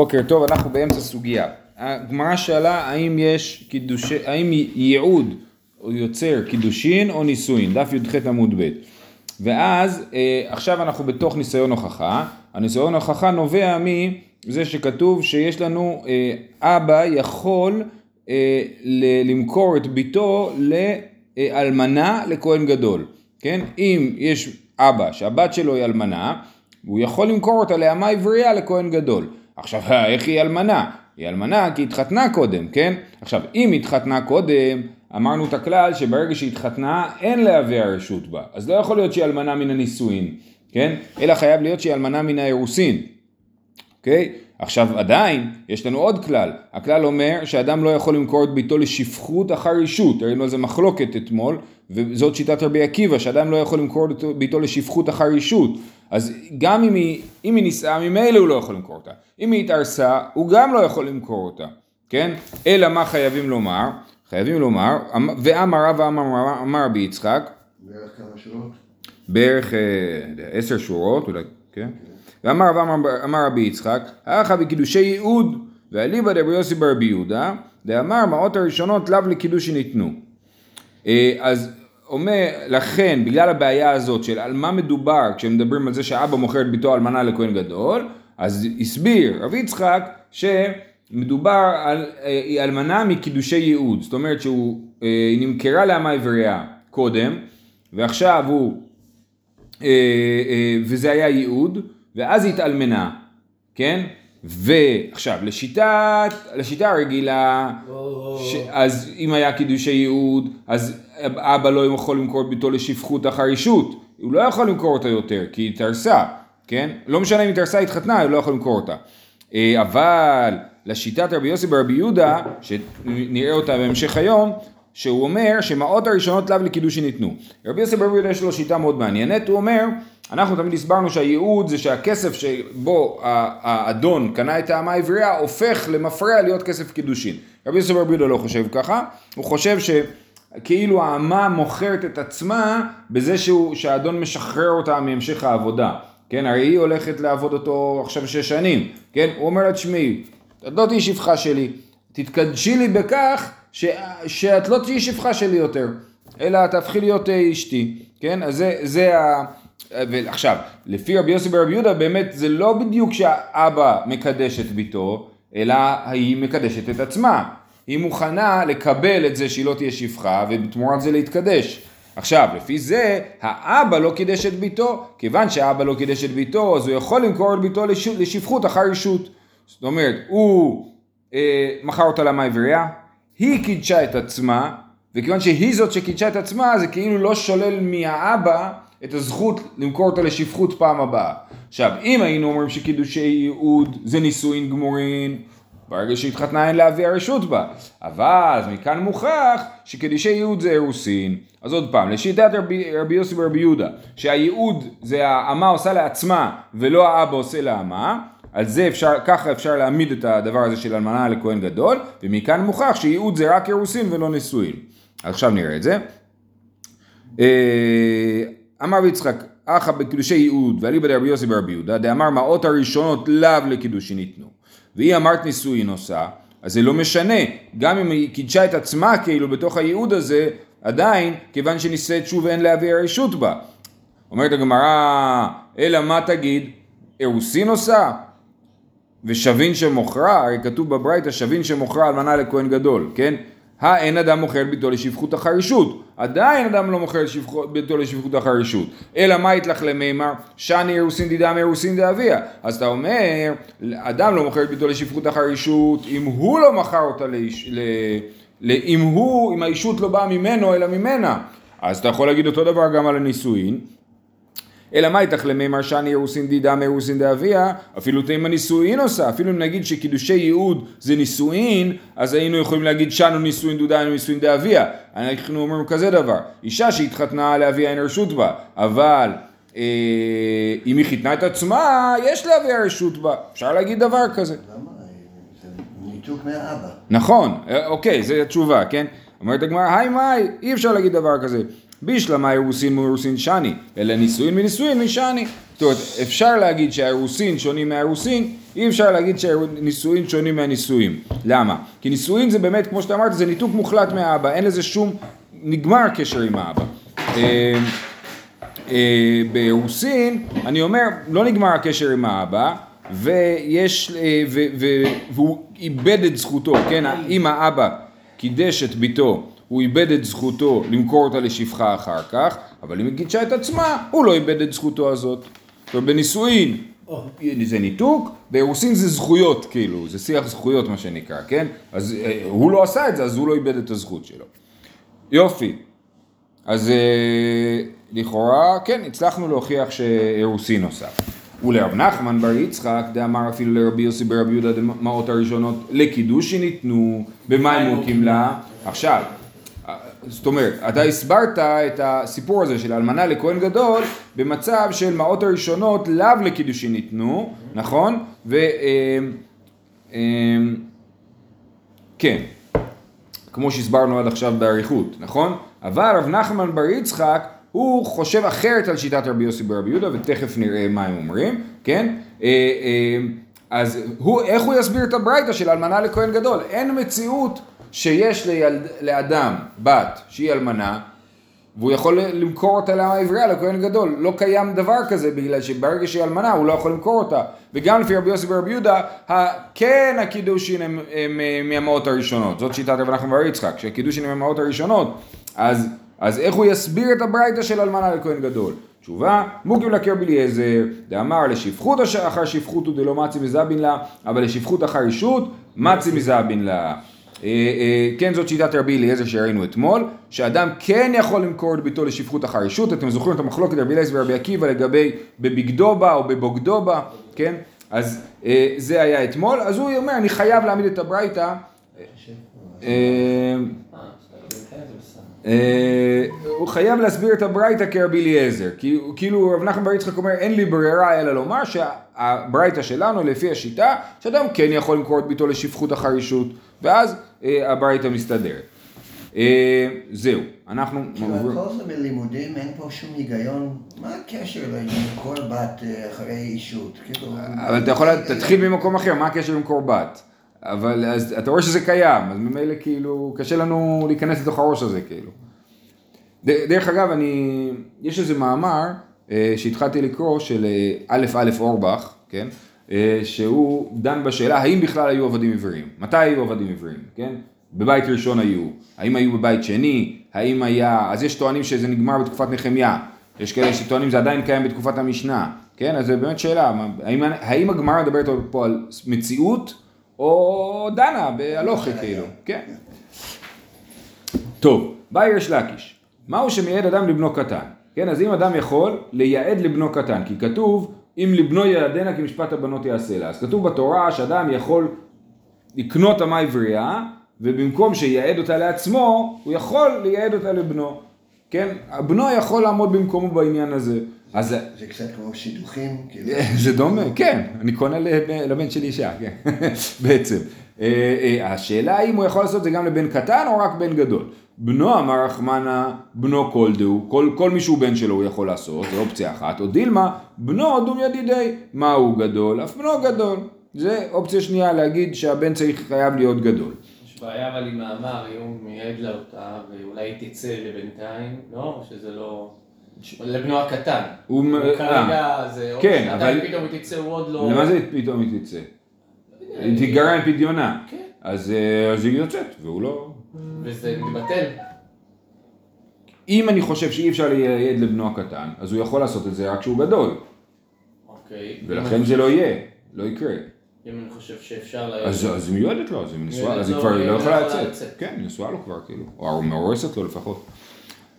בוקר טוב, אנחנו באמצע סוגיה. הגמרא שאלה האם יש קידושי, האם ייעוד יוצר קידושין או נישואין, דף י"ח עמוד ב'. ואז אה, עכשיו אנחנו בתוך ניסיון הוכחה, הניסיון הוכחה נובע מזה שכתוב שיש לנו אה, אבא יכול אה, למכור את ביתו לאלמנה לכהן גדול, כן? אם יש אבא שהבת שלו היא אלמנה, הוא יכול למכור אותה לאמה עברייה לכהן גדול. עכשיו, איך היא אלמנה? היא אלמנה כי התחתנה קודם, כן? עכשיו, אם התחתנה קודם, אמרנו את הכלל שברגע שהיא התחתנה, אין להווה הרשות בה. אז לא יכול להיות שהיא אלמנה מן הנישואין, כן? אלא חייב להיות שהיא אלמנה מן האירוסין, אוקיי? עכשיו עדיין, יש לנו עוד כלל. הכלל אומר שאדם לא יכול למכור את ביתו לשפחות אחר אישות. ראינו על זה מחלוקת אתמול, וזאת שיטת רבי עקיבא, שאדם לא יכול למכור את ביתו לשפחות אחר אישות. אז גם אם היא, אם היא נישאה, ממילא הוא לא יכול למכור אותה. אם היא התארסה, הוא גם לא יכול למכור אותה, כן? אלא מה חייבים לומר? חייבים לומר, אמ, ואמר רב אמר רבי יצחק, בערך כמה שורות? בערך אה, עשר שורות, אולי, כן? ואמר רב אמר רבי יצחק, אחא בקידושי ייעוד, ואליבא דרבי יוסי ברבי יהודה, דאמר מעות הראשונות לאו לקידוש שניתנו. אה, אז אומר, לכן, בגלל הבעיה הזאת של על מה מדובר כשמדברים על זה שאבא מוכר את ביתו אלמנה לכהן גדול, אז הסביר רב יצחק שמדובר על אה, אלמנה מקידושי ייעוד, זאת אומרת שהיא אה, נמכרה לאמה עברייה קודם, ועכשיו הוא, אה, וזה היה ייעוד, ואז היא התאלמנה, כן? ועכשיו לשיטת, לשיטה הרגילה, ש, אז אם היה קידושי ייעוד, אז אבא לא יכול למכור את ביתו לשפחות אחר אישות, הוא לא יכול למכור אותה יותר, כי היא התארסה, כן? לא משנה אם היא התארסה, התחתנה, הוא לא יכול למכור אותה. אה, אבל לשיטת רבי יוסי ברבי יהודה, שנראה אותה בהמשך היום, שהוא אומר שמעות הראשונות לאו לקידוש שניתנו. רבי יוסי ברבי יהודה יש לו שיטה מאוד מעניינת, הוא אומר, אנחנו תמיד הסברנו שהייעוד זה שהכסף שבו האדון קנה את האמה העברייה הופך למפרע להיות כסף קידושין. רבי יוסי ברבי יהודה לא חושב ככה, הוא חושב ש... כאילו האמה מוכרת את עצמה בזה שהוא, שהאדון משחרר אותה מהמשך העבודה. כן, הרי היא הולכת לעבוד אותו עכשיו שש שנים. כן, הוא אומר לה, תשמעי, את לא תהיי שפחה שלי, תתקדשי לי בכך ש, שאת לא תהיי שפחה שלי יותר, אלא תהפכי להיות אה, אשתי. כן, אז זה, זה ה... ועכשיו, לפי רבי יוסי ברבי יהודה, באמת זה לא בדיוק שהאבא מקדש את ביתו, אלא היא מקדשת את עצמה. היא מוכנה לקבל את זה שהיא לא תהיה שפחה ובתמורת זה להתקדש. עכשיו, לפי זה, האבא לא קידש את ביתו, כיוון שהאבא לא קידש את ביתו, אז הוא יכול למכור את ביתו לשפחות אחר רשות. זאת אומרת, הוא אה, מכר אותה למה עברייה, היא קידשה את עצמה, וכיוון שהיא זאת שקידשה את עצמה, זה כאילו לא שולל מהאבא את הזכות למכור אותה לשפחות פעם הבאה. עכשיו, אם היינו אומרים שקידושי ייעוד זה נישואין גמורין, ברגע שהתחתנה אין להביא הרשות בה. אבל מכאן מוכח שקידושי ייעוד זה אירוסין. אז עוד פעם, לשיטת רבי, רבי יוסי ורבי יהודה, שהייעוד זה האמה עושה לעצמה ולא האבא עושה לאמה, על זה אפשר, ככה אפשר להעמיד את הדבר הזה של אלמנה לכהן גדול, ומכאן מוכח שייעוד זה רק אירוסין ולא נישואין. עכשיו נראה את זה. אה, אמר ויצחק, אחא בקידושי ייעוד, ואליבא דרבי יוסי ברבי יהודה, דאמר מעות הראשונות לאו לקידושי ניתנו. והיא אמרת נישואין עושה, אז זה לא משנה, גם אם היא קידשה את עצמה כאילו בתוך הייעוד הזה, עדיין, כיוון שנישאת שוב אין להביא הרשות בה. אומרת הגמרא, אלא מה תגיד? אירוסין עושה? ושבין שמוכרה, הרי כתוב בברייתא שבין שמוכרה אלמנה לכהן גדול, כן? האין אדם מוכר ביתו לשפחות אחר רשות, עדיין אדם לא מוכר ביתו לשפחות אחר רשות, אלא מה יתלך למימר? שאני אירוסין דידם אירוסין דאביה, אז אתה אומר, אדם לא מוכר ביתו לשפחות אחר רשות, אם הוא לא מכר אותה, לאיש, ל, ל, אם הוא, אם האישות לא באה ממנו אלא ממנה, אז אתה יכול להגיד אותו דבר גם על הנישואין, אלא מה איתך למימר שאני אירוסין דידה מאירוסין דאביה, אפילו תימא נישואין עושה, אפילו אם נגיד שקידושי ייעוד זה נישואין, אז היינו יכולים להגיד שנו נישואין דודה דודאנו נישואין דאביה. אנחנו אומרים כזה דבר, אישה שהתחתנה לאביה אין רשות בה, אבל אה, אם היא חיתנה את עצמה, יש לאביה רשות בה, אפשר להגיד דבר כזה. למה? זה ניתוק מהאבא. נכון, אה, אוקיי, זו התשובה, כן? אומרת הגמרא, היי מאי, אי אפשר להגיד דבר כזה. בישלמה אירוסין מאירוסין שני, אלא נישואין מנישואין משני. זאת אומרת, אפשר להגיד שהאירוסין שונים מהאירוסין, אי אפשר להגיד שהנישואין שונים מהנישואין. למה? כי נישואין זה באמת, כמו שאתה אמרת, זה ניתוק מוחלט מהאבא, אין לזה שום, נגמר הקשר עם האבא. אה, אה, באירוסין, אני אומר, לא נגמר הקשר עם האבא, ויש, אה, והוא איבד את זכותו, כן, אם האבא קידש את ביתו, הוא איבד את זכותו למכור אותה לשפחה אחר כך, אבל אם היא קידשה את עצמה, הוא לא איבד את זכותו הזאת. זאת אומרת, בנישואין זה ניתוק, באירוסין זה זכויות, כאילו, זה שיח זכויות מה שנקרא, כן? אז אה, הוא לא עשה את זה, אז הוא לא איבד את הזכות שלו. יופי. אז אה, לכאורה, כן, הצלחנו להוכיח שאירוסין עושה. ולרב נחמן בר יצחק דאמר אפילו לרבי יוסי ברבי יהודה דמעות הראשונות לקידוש שניתנו במה הם מוקים לה עכשיו זאת אומרת אתה הסברת את הסיפור הזה של אלמנה לכהן גדול במצב של מעות הראשונות לאו לקידוש שניתנו נכון ו... אה, אה, כן כמו שהסברנו עד עכשיו באריכות נכון אבל רב נחמן בר יצחק הוא חושב אחרת על שיטת רבי יוסי ברבי יהודה, ותכף נראה מה הם אומרים, כן? אה, אז הוא, איך הוא יסביר את הברייתא של אלמנה לכהן גדול? אין מציאות שיש לילד, לאדם בת שהיא אלמנה, והוא יכול למכור אותה לעברייה, לכהן גדול. לא קיים דבר כזה, בגלל שברגע שהיא אלמנה הוא לא יכול למכור אותה. וגם לפי רבי יוסי ברבי יהודה, כן הקידושין הם, הם, הם מהמאות הראשונות. זאת שיטת רבי נחמן בר יצחק, שהקידושין הם מהמאות הראשונות. אז אז איך הוא יסביר את הברייתא של אלמנה לכהן גדול? תשובה, מוקים לקר בליעזר, דאמר לשפחות אחר שפחותו דלא מצי מזבין לה, אבל לשפחות אחר אישות, מצי מזבין לה. אה, אה, כן זאת שיטת רבי אליעזר שראינו אתמול, שאדם כן יכול למכור את ביתו לשפחות אחר אישות, אתם זוכרים את המחלוקת רבי אליעזר ורבי עקיבא לגבי בבגדו בה או בבוגדו בה, כן? אז אה, זה היה אתמול, אז הוא אומר אני חייב להעמיד את הברייתא. הוא חייב להסביר את הברייתא כרבי אליעזר, כאילו רב נחמן בר יצחק אומר אין לי ברירה אלא לומר שהברייתא שלנו לפי השיטה שאדם כן יכול למכור את ביתו לשפחות החרישות ואז אה, הברייתא מסתדרת. אה, זהו, אנחנו... כל זה בלימודים אין פה שום היגיון, מה הקשר למכור בת אחרי אישות? כאילו, אבל אתה יכול, תתחיל ממקום אחר, מה הקשר למכור בת? אבל אז אתה רואה שזה קיים, אז ממילא כאילו קשה לנו להיכנס לתוך הראש הזה כאילו. דרך אגב, אני, יש איזה מאמר אה, שהתחלתי לקרוא של אה, א' א' אורבך, כן? אה, שהוא דן בשאלה האם בכלל היו עבדים עבריים, מתי היו עבדים עבריים, כן? בבית ראשון היו, האם היו בבית שני, האם היה, אז יש טוענים שזה נגמר בתקופת נחמיה, יש כאלה שטוענים זה עדיין קיים בתקופת המשנה, כן? אז זה באמת שאלה, האם, האם הגמרא מדברת פה על מציאות או דנה בהלוכה כאילו, כן. טוב, בא יש לקיש, מהו שמייעד אדם לבנו קטן? כן, אז אם אדם יכול לייעד לבנו קטן, כי כתוב אם לבנו ילדנה כמשפט הבנות יעשה לה, אז כתוב בתורה שאדם יכול לקנות אמה עברייה ובמקום שייעד אותה לעצמו, הוא יכול לייעד אותה לבנו. כן, בנו יכול לעמוד במקומו בעניין הזה. אז... זה קצת כמו שידוכים, כאילו. זה דומה, כן, אני קונה לבן שלי אישה, כן, בעצם. אה, אה, השאלה האם הוא יכול לעשות זה גם לבן קטן או רק בן גדול. בנו אמר רחמנה, בנו כל דהו, כל, כל מי שהוא בן שלו הוא יכול לעשות, זו אופציה אחת, או דילמה, בנו דום ידידי, מה הוא גדול? אף בנו גדול. זה אופציה שנייה להגיד שהבן צריך, חייב להיות גדול. יש בעיה אבל עם מאמר, היום מייעד לה אותה, ואולי היא תצא לבינתיים, לא? שזה לא... לבנו הקטן. הוא כרגע זה עוד כן, אבל- פתאום היא תצא, הוא עוד לא... למה זה פתאום היא תצא? היא תיגרע עם פדיונה. כן. אז אה, אז היא יוצאת, והוא לא... וזה מתבטל. אם אני חושב שאי אפשר לייעד לבנו הקטן, אז הוא יכול לעשות את זה רק כשהוא גדול. אוקיי. ולכן זה לא יהיה, לא יקרה. אם אני חושב שאפשר... ל- אז היא מיועדת לו, אז היא נשואה, אז היא כבר לא לא יכולה לצאת. כן, היא נשואה לו כבר כאילו, או מאורסת לו לפחות.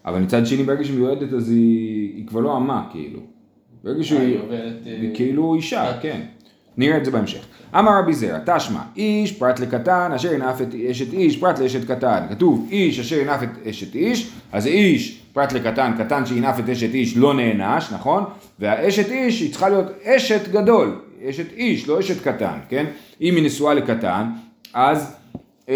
אבל מצד שני, ברגע שהיא מיועדת אז היא כבר לא אמה כאילו. ברגע היא שהיא. אה, היא כאילו אישה, כן. נראה את זה בהמשך. אמר רבי זרע, תשמע, איש פרט לקטן אשר ינף את אשת איש פרט לאשת קטן. כתוב איש אשר ינף את אשת איש, אז איש פרט לקטן, קטן שינף את אשת איש לא נענש, נכון? והאשת איש היא צריכה להיות אשת גדול, אשת איש, לא אשת קטן, כן? אם היא נשואה לקטן, אז, אה,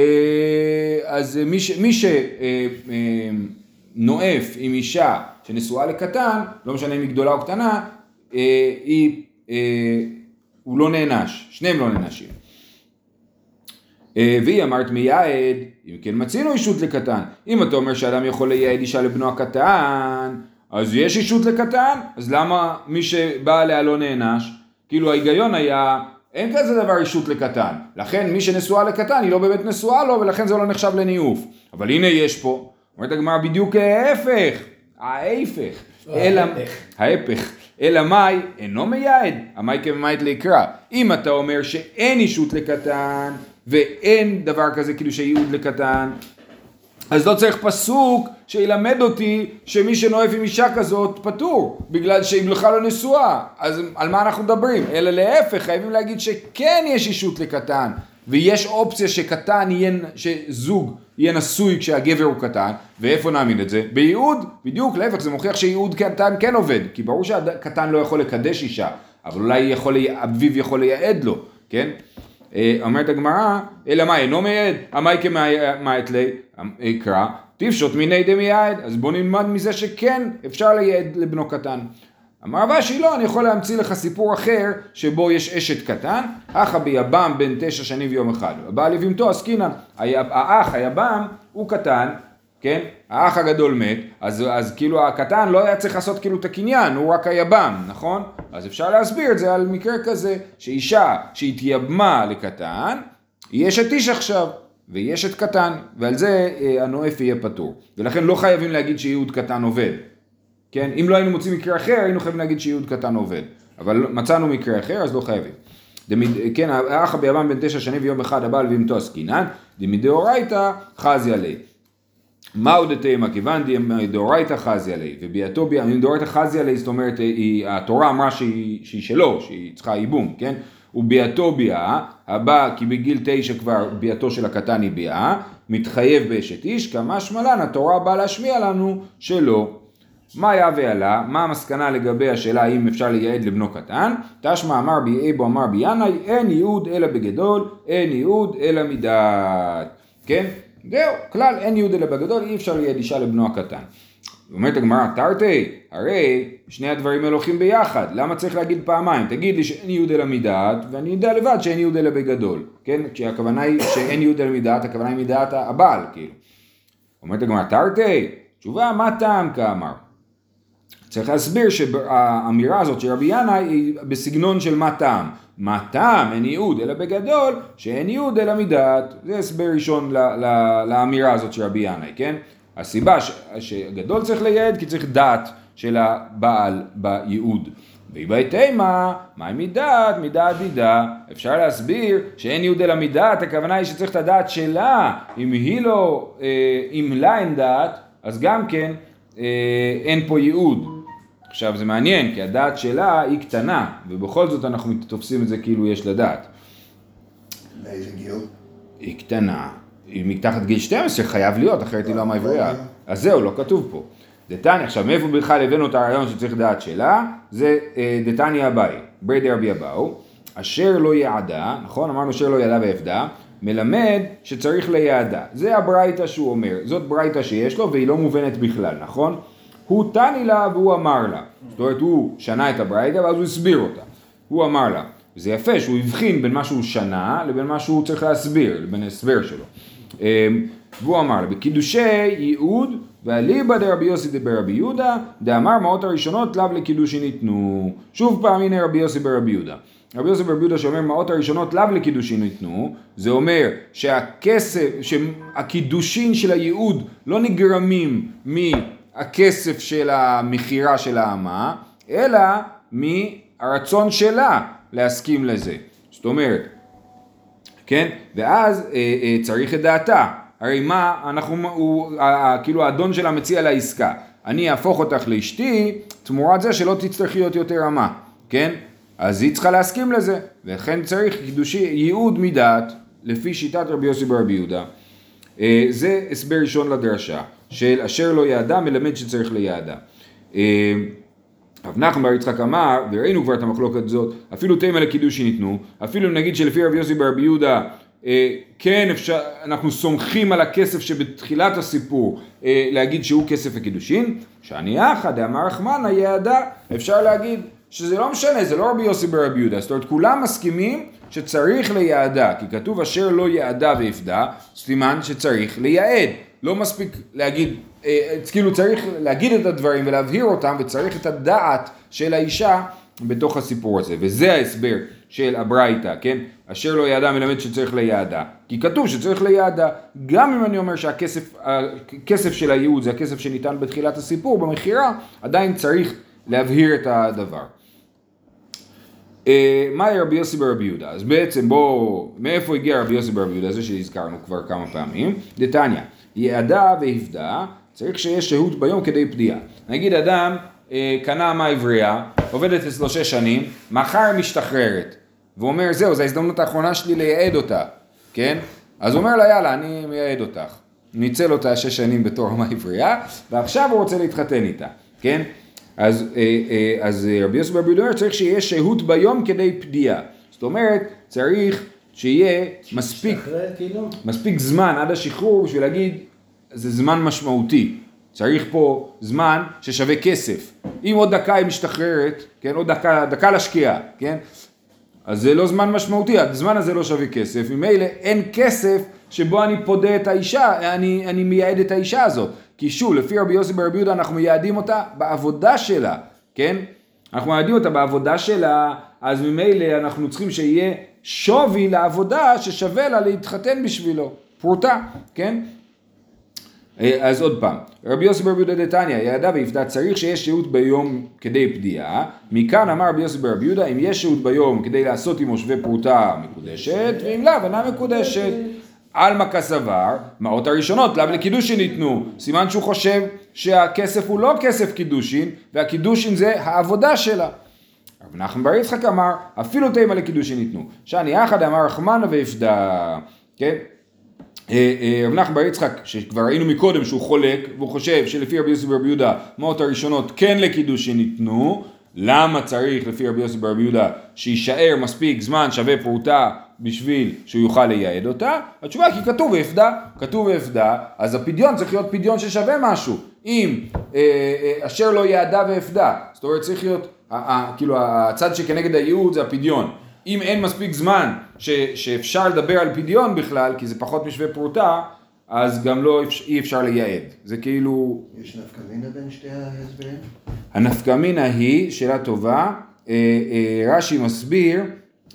אז מי ש... מי ש אה, אה, עם אישה שנשואה לקטן, לא משנה אם היא גדולה או קטנה, אה, היא, אה, הוא לא נענש, שניהם לא נענשים. אה, והיא אמרת מייעד, אם כן מצינו אישות לקטן. אם אתה אומר שאדם יכול לייעד אישה לבנו הקטן, אז יש אישות לקטן, אז למה מי שבא עליה לא נענש? כאילו ההיגיון היה, אין כזה דבר אישות לקטן. לכן מי שנשואה לקטן היא לא באמת נשואה לו, ולכן זה לא נחשב לניאוף. אבל הנה יש פה, אומרת הגמרא בדיוק ההפך, ההפך. לא, אלא, ההפך. אלא מאי אינו מייעד, המאי כממייט ליקרא. אם אתה אומר שאין אישות לקטן, ואין דבר כזה כאילו שייעוד לקטן, אז לא צריך פסוק שילמד אותי שמי שנואף עם אישה כזאת פטור, בגלל שהיא בכלל לא נשואה. אז על מה אנחנו מדברים? אלא להפך, חייבים להגיד שכן יש אישות לקטן, ויש אופציה שקטן יהיה, שזוג יהיה נשוי כשהגבר הוא קטן, ואיפה נעמיד את זה? בייעוד, בדיוק, להפך, זה מוכיח שייעוד קטן כן עובד, כי ברור שהקטן לא יכול לקדש אישה, אבל אולי יכול, אביו יכול לייעד לו, כן? אה, אומרת הגמרא, אלא מה אינו מייעד? המאי כמאית לי, אקרא, תפשוט מיני דמייעד, אז בוא נלמד מזה שכן אפשר לייעד לבנו קטן. אמר רבשי לא, אני יכול להמציא לך סיפור אחר שבו יש אשת קטן, אח ביבם בן תשע שנים ויום אחד, הבא לבהמתו עסקינן, האח היבם הוא קטן, כן, האח הגדול מת, אז, אז כאילו הקטן לא היה צריך לעשות כאילו את הקניין, הוא רק היבם, נכון? אז אפשר להסביר את זה על מקרה כזה, שאישה שהתייבמה לקטן, היא אשת איש עכשיו, והיא אשת קטן, ועל זה אה, הנואף יהיה פטור. ולכן לא חייבים להגיד שייעוד קטן עובד. כן, אם לא היינו מוצאים מקרה אחר, היינו חייבים להגיד שייעוד קטן עובד. אבל מצאנו מקרה אחר, אז לא חייבים. דמד, כן, האח ביבם בן תשע שנים ויום אחד הבעל ואימתו עסקינן, דמדאורייתא חזי עלי. מהו דתימה כיוון דאורייתא חזי עלי, וביאתו, דאורייתא חזי עלי, זאת אומרת, היא, התורה אמרה שהיא, שהיא שלו, שהיא צריכה ייבום, כן? וביאתו ביאה, הבא כי בגיל תשע כבר ביאתו של הקטן היא ביאה, מתחייב באשת איש, כמה שמלן התורה באה להשמיע לנו שלא. מה היה ועלה? מה המסקנה לגבי השאלה האם אפשר לייעד לבנו קטן? תשמע אמר בי אבו אמר בי ינאי, אין ייעוד אלא בגדול, אין ייעוד אלא מדעת. כן? זהו, כלל אין ייעוד אלא בגדול, אי אפשר לייעד אישה לבנו הקטן. אומרת הגמרא, תרתי, הרי שני הדברים האלה הולכים ביחד, למה צריך להגיד פעמיים? תגיד לי שאין ייעוד אלא מדעת, ואני יודע לבד שאין ייעוד אלא בגדול, כן? כשהכוונה היא שאין ייעוד אלא מדעת, הכוונה היא מדעת הבעל, כאילו. אומרת הגמרא, תרתי, תשובה, מה טעם כאמר? צריך להסביר שהאמירה הזאת של רבי ינאי היא בסגנון של מה טעם. מה טעם, אין ייעוד, אלא בגדול, שאין ייעוד אלא מדעת. זה הסבר ראשון ל- ל- לאמירה הזאת של רבי ינאי, כן? הסיבה ש- שגדול צריך לייעד כי צריך דעת של הבעל בייעוד. ואיבאי תימה, מהי מדעת? מדעת דידה. אפשר להסביר שאין ייעוד אלא מדעת, הכוונה היא שצריך את הדעת שלה. אם היא לא, אה, אם לה אין דעת, אז גם כן אה, אין פה ייעוד. עכשיו זה מעניין, כי הדעת שלה היא קטנה, ובכל זאת אנחנו תופסים את זה כאילו יש לה דעת. לאיזה גיל? היא קטנה, היא מתחת גיל 12 חייב להיות, אחרת היא לא מעברייה. אז זהו, לא כתוב פה. דתניא, עכשיו מאיפה בכלל הבאנו את הרעיון שצריך דעת שלה? זה אה, דתניא אביי, ברי דרבי אבאו, אשר לא יעדה, נכון? אמרנו אשר לא יעדה ואבדה, מלמד שצריך ליעדה. זה הברייתא שהוא אומר, זאת ברייתא שיש לו והיא לא מובנת בכלל, נכון? הוא תני לה והוא אמר לה. זאת אומרת, הוא שנה את הברייתא ואז הוא הסביר אותה. הוא אמר לה. זה יפה שהוא הבחין בין מה שהוא שנה לבין מה שהוא צריך להסביר, לבין ההסבר שלו. אמ, והוא אמר לה, בקידושי ייעוד ואליבא דרבי יוסי דברבי יהודה, דאמר מעות הראשונות לאו לקידושי ניתנו. שוב פעם הנה רבי יוסי ברבי יהודה. רבי יוסי ברבי יהודה שאומר מעות הראשונות לאו לקידושין ניתנו, זה אומר שהכסף, שהקידושין של הייעוד לא נגרמים מהכסף של המכירה של האמה, אלא מהרצון שלה להסכים לזה. זאת אומרת, כן? ואז אה, אה, צריך את דעתה. הרי מה, אנחנו, הוא, ה, ה, כאילו האדון שלה מציע לה עסקה. אני אהפוך אותך לאשתי, תמורת זה שלא תצטרכי להיות יותר רמה, כן? אז היא צריכה להסכים לזה, ולכן צריך קידושי ייעוד מדעת, לפי שיטת רבי יוסי ברבי יהודה. אה, זה הסבר ראשון לדרשה, של אשר לא יעדה מלמד שצריך ליעדה. אה, רב נחמן בר יצחק אמר, וראינו כבר את המחלוקת הזאת, אפילו תימה לקידושי ניתנו, אפילו נגיד שלפי רבי יוסי ברבי יהודה אה, כן אפשר, אנחנו סומכים על הכסף שבתחילת הסיפור אה, להגיד שהוא כסף הקידושין, שאני יחד, אמר רחמנא יעדה, אפשר להגיד שזה לא משנה, זה לא רבי יוסי ברבי יהודה, זאת אומרת כולם מסכימים שצריך ליעדה, כי כתוב אשר לא יעדה ויפדה, סימן שצריך לייעד, לא מספיק להגיד, אה, כאילו צריך להגיד את הדברים ולהבהיר אותם וצריך את הדעת של האישה בתוך הסיפור הזה, וזה ההסבר של הברייתא, כן? אשר לא יעדה מלמד שצריך ליעדה, כי כתוב שצריך ליעדה, גם אם אני אומר שהכסף הכסף של הייעוד זה הכסף שניתן בתחילת הסיפור, במכירה, עדיין צריך להבהיר את הדבר. אה, מהי רבי יוסי ברבי יהודה? אז בעצם בואו, מאיפה הגיע רבי יוסי ברבי יהודה? זה שהזכרנו כבר כמה פעמים. דתניא, יעדה והפדה, צריך שיש שהות ביום כדי פדיעה. נגיד אדם אה, קנה אמה עברייה, עובדת אצלו שש שנים, מחר משתחררת. והוא אומר, זהו, זו ההזדמנות האחרונה שלי לייעד אותה, כן? אז הוא אומר לה, יאללה, אני מייעד אותך. ניצל אותה שש שנים בתור אמה עברייה, ועכשיו הוא רוצה להתחתן איתה, כן? אז, אה, אה, אז רבי יוסף ברבי אומר, צריך שיהיה שהות ביום כדי פדיעה. זאת אומרת, צריך שיהיה מספיק, כאילו? מספיק זמן עד השחרור בשביל להגיד, זה זמן משמעותי. צריך פה זמן ששווה כסף. אם עוד דקה היא משתחררת, כן, עוד דקה, דקה לשקיעה, כן, אז זה לא זמן משמעותי, הזמן הזה לא שווה כסף, ממילא אין כסף שבו אני פודה את האישה, אני, אני מייעד את האישה הזאת. כי שוב, לפי רבי יוסי ברבי יהודה אנחנו מייעדים אותה בעבודה שלה, כן? אנחנו מייעדים אותה בעבודה שלה, אז ממילא אנחנו צריכים שיהיה שווי לעבודה ששווה לה להתחתן בשבילו, פרוטה, כן? אה, אז עוד פעם, רבי יוסי ברבי יהודה דתניא, יעדה ויפדה צריך שיש שהות ביום כדי פדיעה, מכאן אמר רבי יוסי ברבי יהודה, אם יש שהות ביום כדי לעשות עמו שווה פרוטה מקודשת, ואם לאו אינה מקודשת. עלמא כסבר, מעות הראשונות, לאו לקידושין ניתנו, סימן שהוא חושב שהכסף הוא לא כסף קידושין, והקידושין זה העבודה שלה. רב נחמן בר יצחק אמר, אפילו תימא לקידושין ניתנו. שאני יחד אמר רחמנא ויפדה, כן? אה, אה, רב נחמן בר יצחק, שכבר ראינו מקודם שהוא חולק, והוא חושב שלפי רבי יוסי ברבי יהודה, מעות הראשונות כן לקידושין ניתנו, למה צריך לפי רבי יוסי ברבי יהודה שיישאר מספיק זמן שווה פרוטה בשביל שהוא יוכל לייעד אותה? התשובה היא כי כתוב ואפדה, כתוב ואפדה, אז הפדיון צריך להיות פדיון ששווה משהו. אם אה, אה, אשר לא יעדה ואפדה, זאת אומרת צריך להיות, כאילו הצד שכנגד הייעוד זה הפדיון. אם אין מספיק זמן ש, שאפשר לדבר על פדיון בכלל, כי זה פחות משווה פרוטה, אז גם לא אי אפשר לייעד. זה כאילו... יש נפקא מינה בין שתי ההסברים? הנפקא מינה היא, שאלה טובה, אה, אה, רש"י מסביר,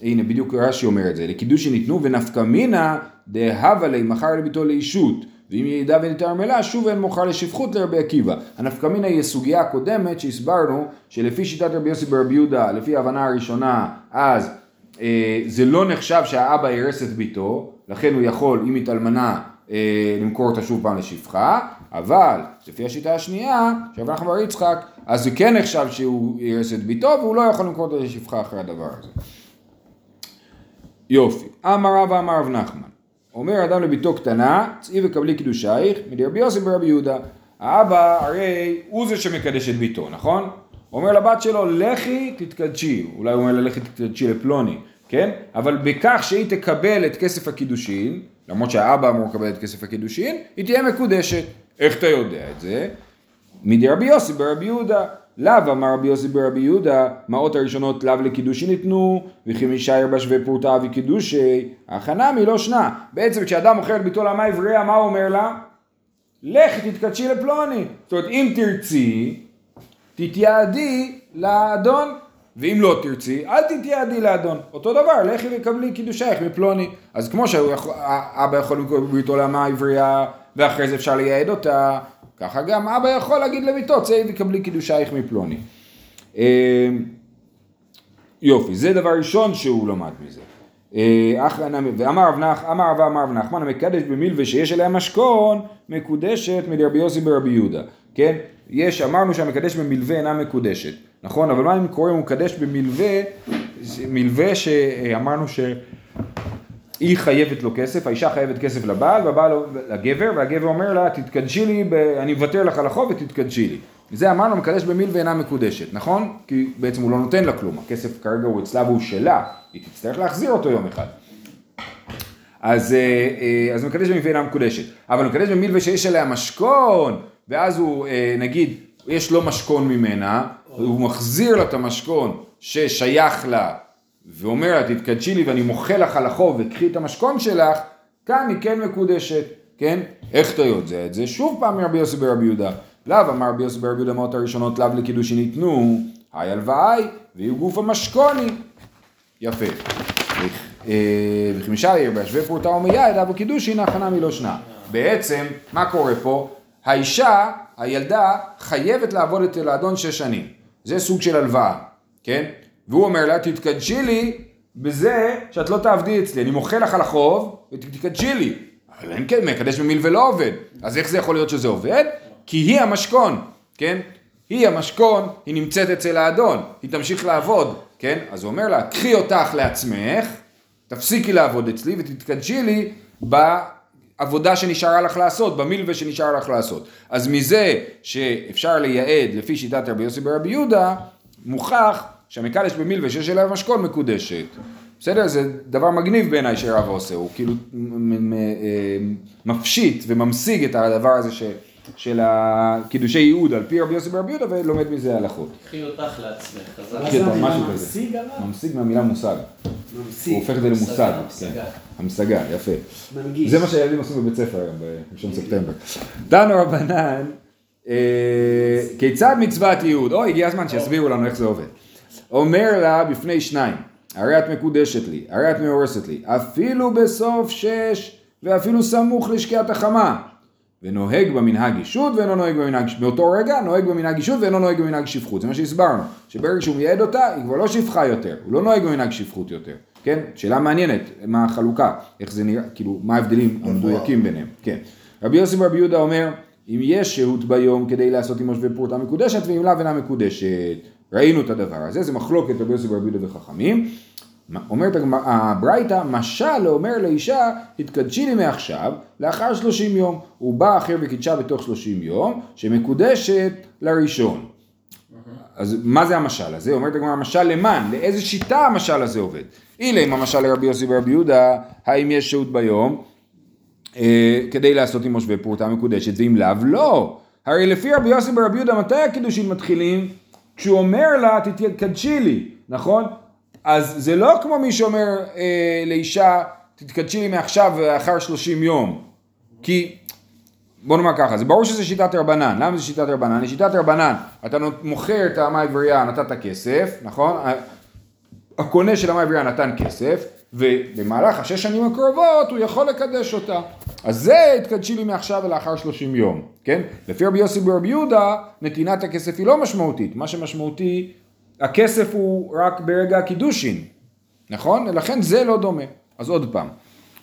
הנה בדיוק רש"י אומר את זה, לקידוש שניתנו ונפקא מינה דהבה לי מכר לביתו לאישות, ואם ידע ונתערמלה שוב אין מוכר לשפחות לרבי עקיבא. הנפקא מינה היא הסוגיה הקודמת שהסברנו שלפי שיטת רבי יוסי ברבי יהודה, לפי ההבנה הראשונה, אז אה, זה לא נחשב שהאבא הרס את ביתו, לכן הוא יכול, אם התאלמנה, אה, למכור אותה שוב פעם לשפחה, אבל לפי השיטה השנייה, של נחמן בר יצחק, אז זה כן נחשב שהוא הרס את ביתו והוא לא יכול למכור אותה לשפחה אחרי הדבר הזה. יופי, אמר רב אמר רב נחמן, אומר אדם לביתו קטנה, צאי וקבלי קידושייך, מדרבי יוסי ברבי יהודה. האבא הרי הוא זה שמקדש את ביתו, נכון? אומר לבת שלו, לכי תתקדשי, אולי הוא אומר לה לכי תתקדשי לפלוני, כן? אבל בכך שהיא תקבל את כסף הקידושין, למרות שהאבא אמור לקבל את כסף הקידושין, היא תהיה מקודשת. איך אתה יודע את זה? מדרבי יוסי ברבי יהודה. לאו אמר רבי יוסי ברבי יהודה, מעות הראשונות לאו לקידושין ניתנו, וכי משאר בשווה פרוטה וקידושי, הכנה מלא שנה. בעצם כשאדם מוכר את ביתו לאמה מה הוא אומר לה? לכי תתקדשי לפלוני. זאת אומרת, אם תרצי, תתייעדי לאדון, ואם לא תרצי, אל תתייעדי לאדון. אותו דבר, לכי וקבלי קידושייך מפלוני. אז כמו שאבא יכול למכור בביתו לאמה עברייה, ואחרי זה אפשר לייעד אותה, ככה גם אבא יכול להגיד לביתו, צאי וקבלי קידושייך מפלוני. אמ, יופי, זה דבר ראשון שהוא למד מזה. אה, ואמר רב נחמן המקדש במילווה שיש אליה משכון מקודשת מרבי יוסי ברבי יהודה, כן? יש, אמרנו שהמקדש במלווה אינה מקודשת, נכון? אבל מה אם קורה הוא מקדש במלווה, מלווה שאמרנו שהיא חייבת לו כסף, האישה חייבת כסף לבעל, והבעל לגבר, והגבר אומר לה, תתקדשי לי, ב... אני מוותר לך על החוב ותתקדשי לי. זה אמרנו, מקדש במילווה אינה מקודשת, נכון? כי בעצם הוא לא נותן לה כלום, הכסף כרגע הוא אצלה והוא שלה, היא תצטרך להחזיר אותו יום אחד. אז, אה, אה, אז מקדש במלווה אינה מקודשת. אבל מקדש במלווה שיש עליה משכון, ואז הוא, אה, נגיד, יש לו משכון ממנה, הוא מחזיר לה את המשכון ששייך לה, ואומר תתקדשי לי ואני מוחל לך על החוב וקחי את המשכון שלך, כאן היא כן מקודשת, כן? איך אתה יודע את זה? שוב פעם מרבי יוסי ברבי יהודה. לאו אמר רבי יוסי ברבי יהודה מאות הראשונות לאו לקידוש שניתנו, היי הלוואי, ויהיו גוף המשכוני. יפה. אה, וחמישה עיר בהשווה פורטה ומיד, קידושין הכנה מלא שנה. בעצם, מה קורה פה? האישה, הילדה, חייבת לעבוד אצל האדון שש שנים. זה סוג של הלוואה, כן? והוא אומר לה, תתקדשי לי בזה שאת לא תעבדי אצלי, אני מוחל לך על החוב ותתקדשי לי. אבל אין כן, מקדש במיל ולא עובד. אז איך זה יכול להיות שזה עובד? כי היא המשכון, כן? היא המשכון, היא נמצאת אצל האדון, היא תמשיך לעבוד, כן? אז הוא אומר לה, קחי אותך לעצמך, תפסיקי לעבוד אצלי ותתקדשי לי בעבודה שנשארה לך לעשות, במילווה שנשאר לך לעשות. אז מזה שאפשר לייעד לפי שיטת רבי יוסי ברבי יהודה, מוכח שהמקדש במילווה שיש אליה משכון מקודשת. בסדר? זה דבר מגניב בעיניי שרב עושה, הוא כאילו מפשיט וממשיג את הדבר הזה ש... של הקידושי ייעוד על פי רבי יוסי ברבי יהודה ולומד מזה הלכות. קחי אותך לעצמך, חזרה. משהו המילה כזה. ממשיג אבל? ממשיג מהמילה מושג. הוא ממשיג. הופך את זה למושג. המשגה. כן. המשגה, יפה. מנגיש. זה מה שהילדים עושים בבית ספר היום, בראשון ספטמבר. דנו רבנן, אה, כיצד מצוות ייעוד? או, הגיע הזמן שיסבירו לנו איך זה עובד. אומר לה בפני שניים, הרי את מקודשת לי, הרי את מאורסת לי, אפילו בסוף שש, ואפילו סמוך לשקיעת החמה. ונוהג במנהג אישות ואינו נוהג במנהג, באותו רגע נוהג במנהג אישות ואינו נוהג במנהג שפחות, זה מה שהסברנו, שברגע שהוא מייעד אותה היא כבר לא שפחה יותר, הוא לא נוהג במנהג שפחות יותר, כן? שאלה מעניינת, מה החלוקה, איך זה נראה, כאילו, מה ההבדלים המדויקים ביניהם, כן. רבי יוסי ברבי יהודה אומר, אם יש שהות ביום כדי לעשות עם מושבי פרוטה מקודשת ואם לאו אינה מקודשת, ראינו את הדבר הזה, זה מחלוקת רבי יוסי ברבי יהודה וחכמים, אומרת הברייתא, משל לאומר לאישה, תתקדשי לי מעכשיו, לאחר שלושים יום. הוא בא אחר וקידשה בתוך שלושים יום, שמקודשת לראשון. אז מה זה המשל הזה? אומרת הגמרא, המשל למען? לאיזה שיטה המשל הזה עובד? הנה אם המשל לרבי יוסי ורבי יהודה, האם יש שהות ביום, אה, כדי לעשות עם מושבי פרוטה מקודשת, ואם לאו, לא. הרי לפי רבי יוסי ורבי יהודה, מתי הקידושים מתחילים? כשהוא אומר לה, תתקדשי לי, נכון? אז זה לא כמו מי שאומר אה, לאישה, תתקדשי לי מעכשיו לאחר 30 יום. כי, בוא נאמר ככה, זה ברור שזה שיטת רבנן. למה זה שיטת רבנן? לשיטת רבנן, אתה מוכר את האמה העברייה, נתת כסף, נכון? הקונה של האמה העברייה נתן כסף, ובמהלך השש שנים הקרובות הוא יכול לקדש אותה. אז זה התקדשי לי מעכשיו ולאחר 30 יום, כן? לפי רבי יוסי ברבי יהודה, נתינת הכסף היא לא משמעותית. מה שמשמעותי, הכסף הוא רק ברגע הקידושין, נכון? לכן זה לא דומה. אז עוד פעם,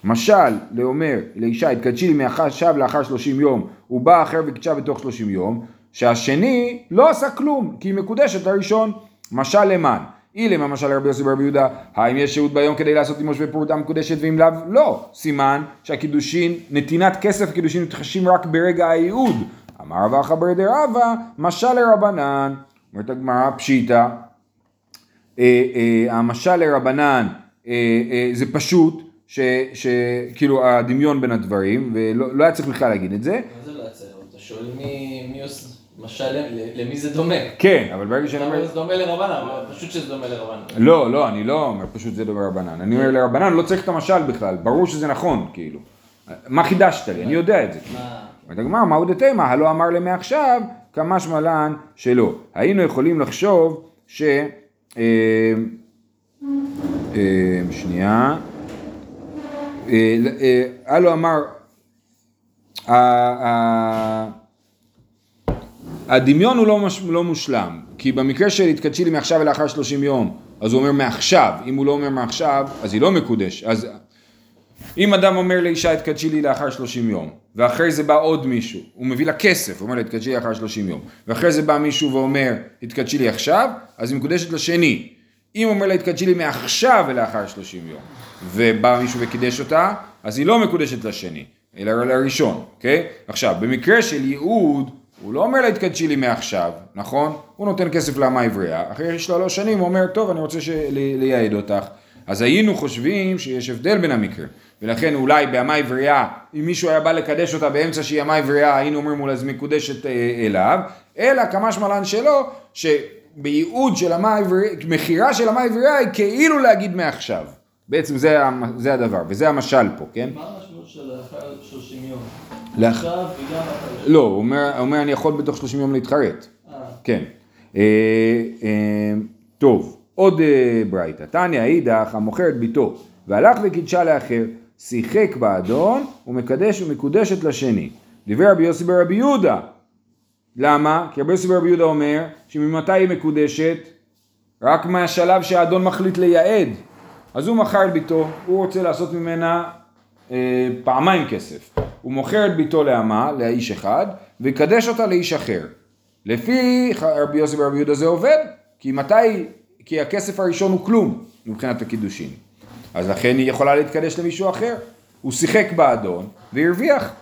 משל לאומר לאישה התקדשי לי מעכשיו לאחר 30 יום, הוא בא אחר וקידשה בתוך 30 יום, שהשני לא עשה כלום, כי היא מקודשת הראשון. משל למען. אילם המשל לרבי יוסי ברבי יהודה, האם יש שהות ביום כדי לעשות עם מושבי פרוטה מקודשת ואם לאו? לא. סימן שהקידושין, נתינת כסף קידושין מתרחשים רק ברגע הייעוד. אמר רבא חבר דרבא, משל לרבנן. אומרת הגמרא פשיטא, אה, אה, המשל לרבנן אה, זה פשוט, שכאילו הדמיון בין הדברים, ולא לא היה צריך בכלל להגיד את זה. מה זה לא יצא? אתה שואל מי עושה, משל, למי זה דומה? כן, אבל ברגע שאני אומר... זה דומה לרבנן, פשוט שזה דומה לרבנן. לא, לא, אני לא אומר פשוט זה דבר רבנן. אני אומר לרבנן לא צריך את המשל בכלל, ברור שזה נכון, כאילו. מה חידשת לי? אני יודע את זה. מה? אומרת הגמרא, מהו דתימה? הלא אמר לי מעכשיו, כמשמע לן שלא. היינו יכולים לחשוב ש... אה, אה, שנייה. אה, הלא אמר... הדמיון הוא לא, מש, לא מושלם, כי במקרה של התקדשי לי מעכשיו ולאחר 30 יום, אז הוא אומר מעכשיו, אם הוא לא אומר מעכשיו, אז היא לא מקודש, אז אם אדם אומר לאישה התקדשי לי לאחר 30 יום, ואחרי זה בא עוד מישהו, הוא מביא לה כסף, הוא אומר לה התקדשי לי לאחר 30 יום, ואחרי זה בא מישהו ואומר התקדשי לי עכשיו, אז היא מקודשת לשני. אם אומר לה התקדשי לי מעכשיו ולאחר 30 יום, ובא מישהו וקידש אותה, אז היא לא מקודשת לשני, אלא לראשון, אוקיי? עכשיו, במקרה של ייעוד, הוא לא אומר לה התקדשי לי מעכשיו, נכון? הוא נותן כסף לאמה עברייה, אחרי שלוש שנים הוא אומר, טוב, אני רוצה לייעד אותך. אז היינו חושבים שיש הבדל בין המקרים. ולכן אולי באמה עברייה, אם מישהו היה בא לקדש אותה באמצע שהיא אמה עברייה, היינו אומרים אולי זה מקודשת אה, אליו, אלא כמשמע שמלן שלו, שבייעוד של אמה עברייה, מכירה של אמה עברייה היא כאילו להגיד מעכשיו. בעצם זה, זה הדבר, וזה המשל פה, כן? מה המשמעות של לאחר 30 יום? עכשיו וגם אחרי. לא, הוא אומר, הוא אומר אני יכול בתוך 30 יום להתחרט. אה, כן. אה, אה, טוב, עוד ברייתא. תניא אידך המוכר את ביתו והלך וקידשה לאחר, שיחק באדון ומקדש ומקודשת לשני. דיבר רבי יוסי ברבי יהודה. למה? כי רבי יוסי ברבי יהודה אומר שממתי היא מקודשת? רק מהשלב שהאדון מחליט לייעד. אז הוא מכר את ביתו, הוא רוצה לעשות ממנה פעמיים כסף. הוא מוכר את ביתו לאמה, לאיש אחד, ויקדש אותה לאיש אחר. לפי רבי יוסי ברבי יהודה זה עובד, כי מתי, כי הכסף הראשון הוא כלום מבחינת הקידושין. אז לכן היא יכולה להתקדש למישהו אחר. הוא שיחק באדון והרוויח.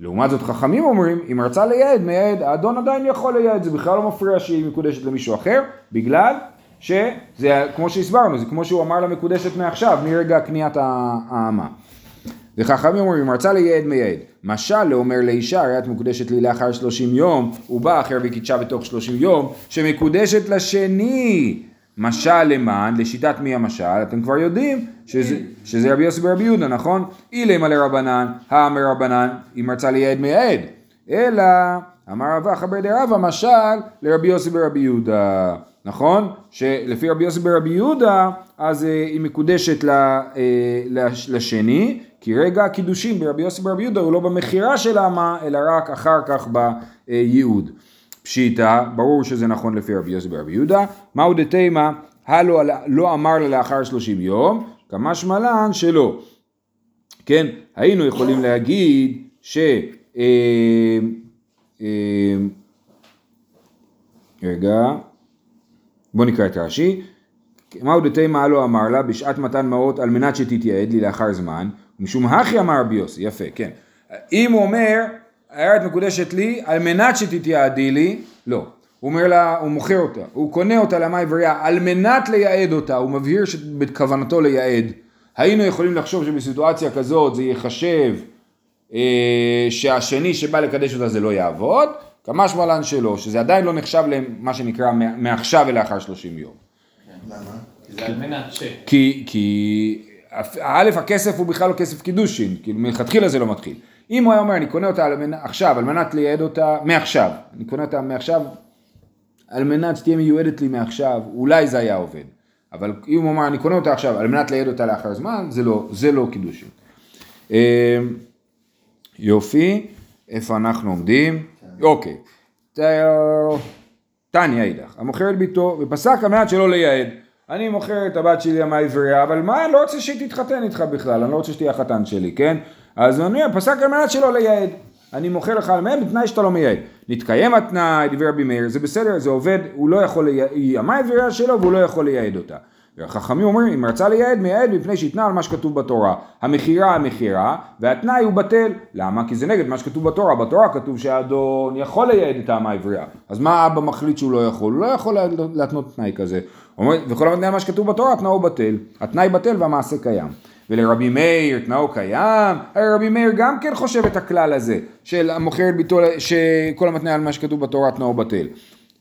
לעומת זאת חכמים אומרים, אם רצה לייעד, מייעד, האדון עדיין יכול לייעד, זה בכלל לא מפריע שהיא מקודשת למישהו אחר, בגלל שזה, כמו שהסברנו, זה כמו שהוא אמר לה מקודשת מעכשיו, מרגע קניית האמה. וחכמים אומרים, רצה לייעד מייעד. משל לאומר לאישה, הרי את מקודשת לי לאחר 30 יום, הוא בא אחר וקידשה בתוך 30 יום, שמקודשת לשני. משל למען, לשיטת מי המשל, אתם כבר יודעים שזה, שזה רבי יוסי ברבי יהודה, נכון? אילמה לרבנן, האמר רבנן, אם רצה לייעד מייעד. אלא, אמר רבא חבר דרבא, משל לרבי יוסי ברבי יהודה, נכון? שלפי רבי יוסי ברבי יהודה, אז אה, היא מקודשת אה, לש- לשני, כי רגע הקידושים ברבי יוסי ברבי יהודה הוא לא במכירה של האמה, אלא רק אחר כך בייעוד. פשיטא, ברור שזה נכון לפי רבי יוסי ברבי יהודה, מהו דתימה, הלא לא אמר לה לאחר שלושים יום, כמשמע לן שלא. כן, היינו יכולים להגיד ש... אה, אה, רגע, בוא נקרא את רש"י. מהו דתימה לא אמר לה בשעת מתן מעות על מנת שתתייעד לי לאחר זמן, משום הכי אמר רבי יוסי, יפה, כן. אם הוא אומר, הארץ מקודשת לי על מנת שתתייעדי לי, לא. הוא אומר לה, הוא מוכר אותה, הוא קונה אותה למה עברייה על מנת לייעד אותה, הוא מבהיר שבכוונתו לייעד. היינו יכולים לחשוב שבסיטואציה כזאת זה ייחשב אה, שהשני שבא לקדש אותה זה לא יעבוד, כמשמע לן שלא, שזה עדיין לא נחשב למה שנקרא מע- מעכשיו ולאחר 30 יום. למה? כי זה על מנת ש... כי, כי א', הכסף הוא בכלל לא כסף קידושין, כאילו מלכתחילה זה לא מתחיל. אם הוא היה אומר, אני קונה אותה על מנ... עכשיו, על מנת לייעד אותה מעכשיו, אני קונה אותה מעכשיו, על מנת שתהיה מיועדת לי מעכשיו, אולי זה היה עובד. אבל אם הוא אמר, אני קונה אותה עכשיו, על מנת לייעד אותה לאחר זמן, זה לא, זה לא קידושין. אה, יופי, איפה אנחנו עומדים? אוקיי. ת- תניא אידך, המוכר את ביתו ופסק על מנת שלא לייעד. אני מוכר את הבת שלי למה עברייה, אבל מה, אני לא רוצה שהיא תתחתן איתך בכלל, אני לא רוצה שתהיה החתן שלי, כן? אז אני פסק על מנת שלא לייעד. אני מוכר לך על מהם בתנאי שאתה לא מייעד. נתקיים התנאי, דברי רבי מאיר, זה בסדר, זה עובד, הוא לא יכול לייעד, היא אמה עברייה שלו והוא לא יכול לייעד אותה. והחכמים אומרים, אם רצה לייעד, מייעד מפני שהתנה על מה שכתוב בתורה. המכירה, המכירה, והתנאי הוא בטל. למה? כי זה נגד מה שכתוב בתורה. בתורה כתוב שהאדון יכול לייעד את האמה העברייה. אז מה האבא מחליט שהוא לא יכול? הוא לא יכול להתנות תנאי כזה. אומר, וכל המתנאי מה שכתוב בתורה, התנאו בטל. התנאי בטל והמעשה קיים. ולרבי מאיר תנאו קיים, הרי רבי מאיר גם כן חושב את הכלל הזה, של המוכר את ביתו, שכל המתנאי על מה שכתוב בתורה תנאו בטל.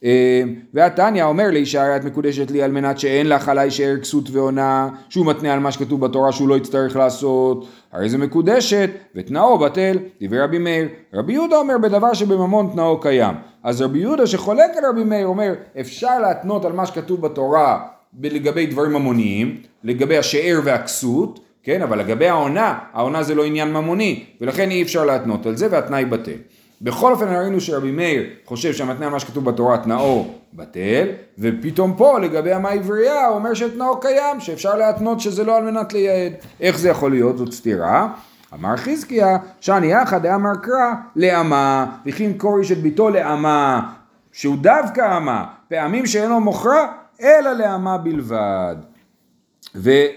אה, והתניא אומר לאישה הרי את מקודשת לי על מנת שאין לך עליי שאר כסות ועונה שהוא מתנה על מה שכתוב בתורה שהוא לא יצטרך לעשות. הרי זה מקודשת ותנאו בטל דברי רבי מאיר. רבי יהודה אומר בדבר שבממון תנאו קיים. אז רבי יהודה שחולק על רבי מאיר אומר אפשר להתנות על מה שכתוב בתורה לגבי דברים ממוניים לגבי השאר והכסות כן? אבל לגבי העונה העונה זה לא עניין ממוני ולכן אי אפשר להתנות על זה והתנאי בטל בכל אופן ראינו שרבי מאיר חושב שהמתנה על מה שכתוב בתורה תנאו בטל, ופתאום פה לגבי המה עברייה הוא אומר שתנאו קיים, שאפשר להתנות שזה לא על מנת לייעד. איך זה יכול להיות? זאת סתירה. אמר חזקיה, שאני יחד דאמר קרא לאמה, וכי כוריש את ביתו לאמה, שהוא דווקא אמה, פעמים שאינו מוכרה, אלא לאמה בלבד.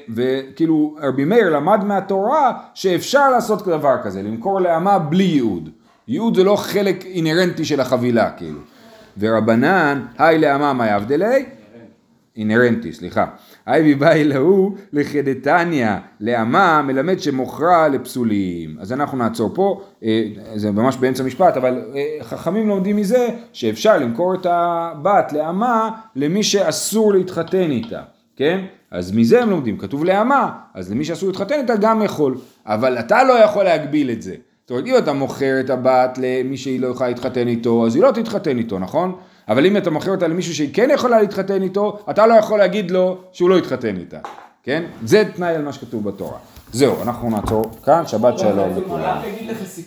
וכאילו רבי מאיר למד מהתורה שאפשר לעשות דבר כזה, למכור לאמה בלי ייעוד. ייעוד זה לא חלק אינהרנטי של החבילה כאילו. ורבנן, היי מה יבדלי? אינהרנטי, סליחה. אייבי באי להוא לכדתניא, לאמה מלמד שמוכרה לפסולים. אז אנחנו נעצור פה, אה, זה ממש באמצע משפט, אבל אה, חכמים לומדים מזה שאפשר למכור את הבת לאמה למי שאסור להתחתן איתה, כן? אז מזה הם לומדים, כתוב לאמה, אז למי שאסור להתחתן איתה גם יכול, אבל אתה לא יכול להגביל את זה. זאת אומרת, אם אתה מוכר את הבת למי שהיא לא יכולה להתחתן איתו, אז היא לא תתחתן איתו, נכון? אבל אם אתה מוכר אותה למישהו שהיא כן יכולה להתחתן איתו, אתה לא יכול להגיד לו שהוא לא יתחתן איתה, כן? זה תנאי על מה שכתוב בתורה. זהו, אנחנו נעצור כאן, שבת שלום.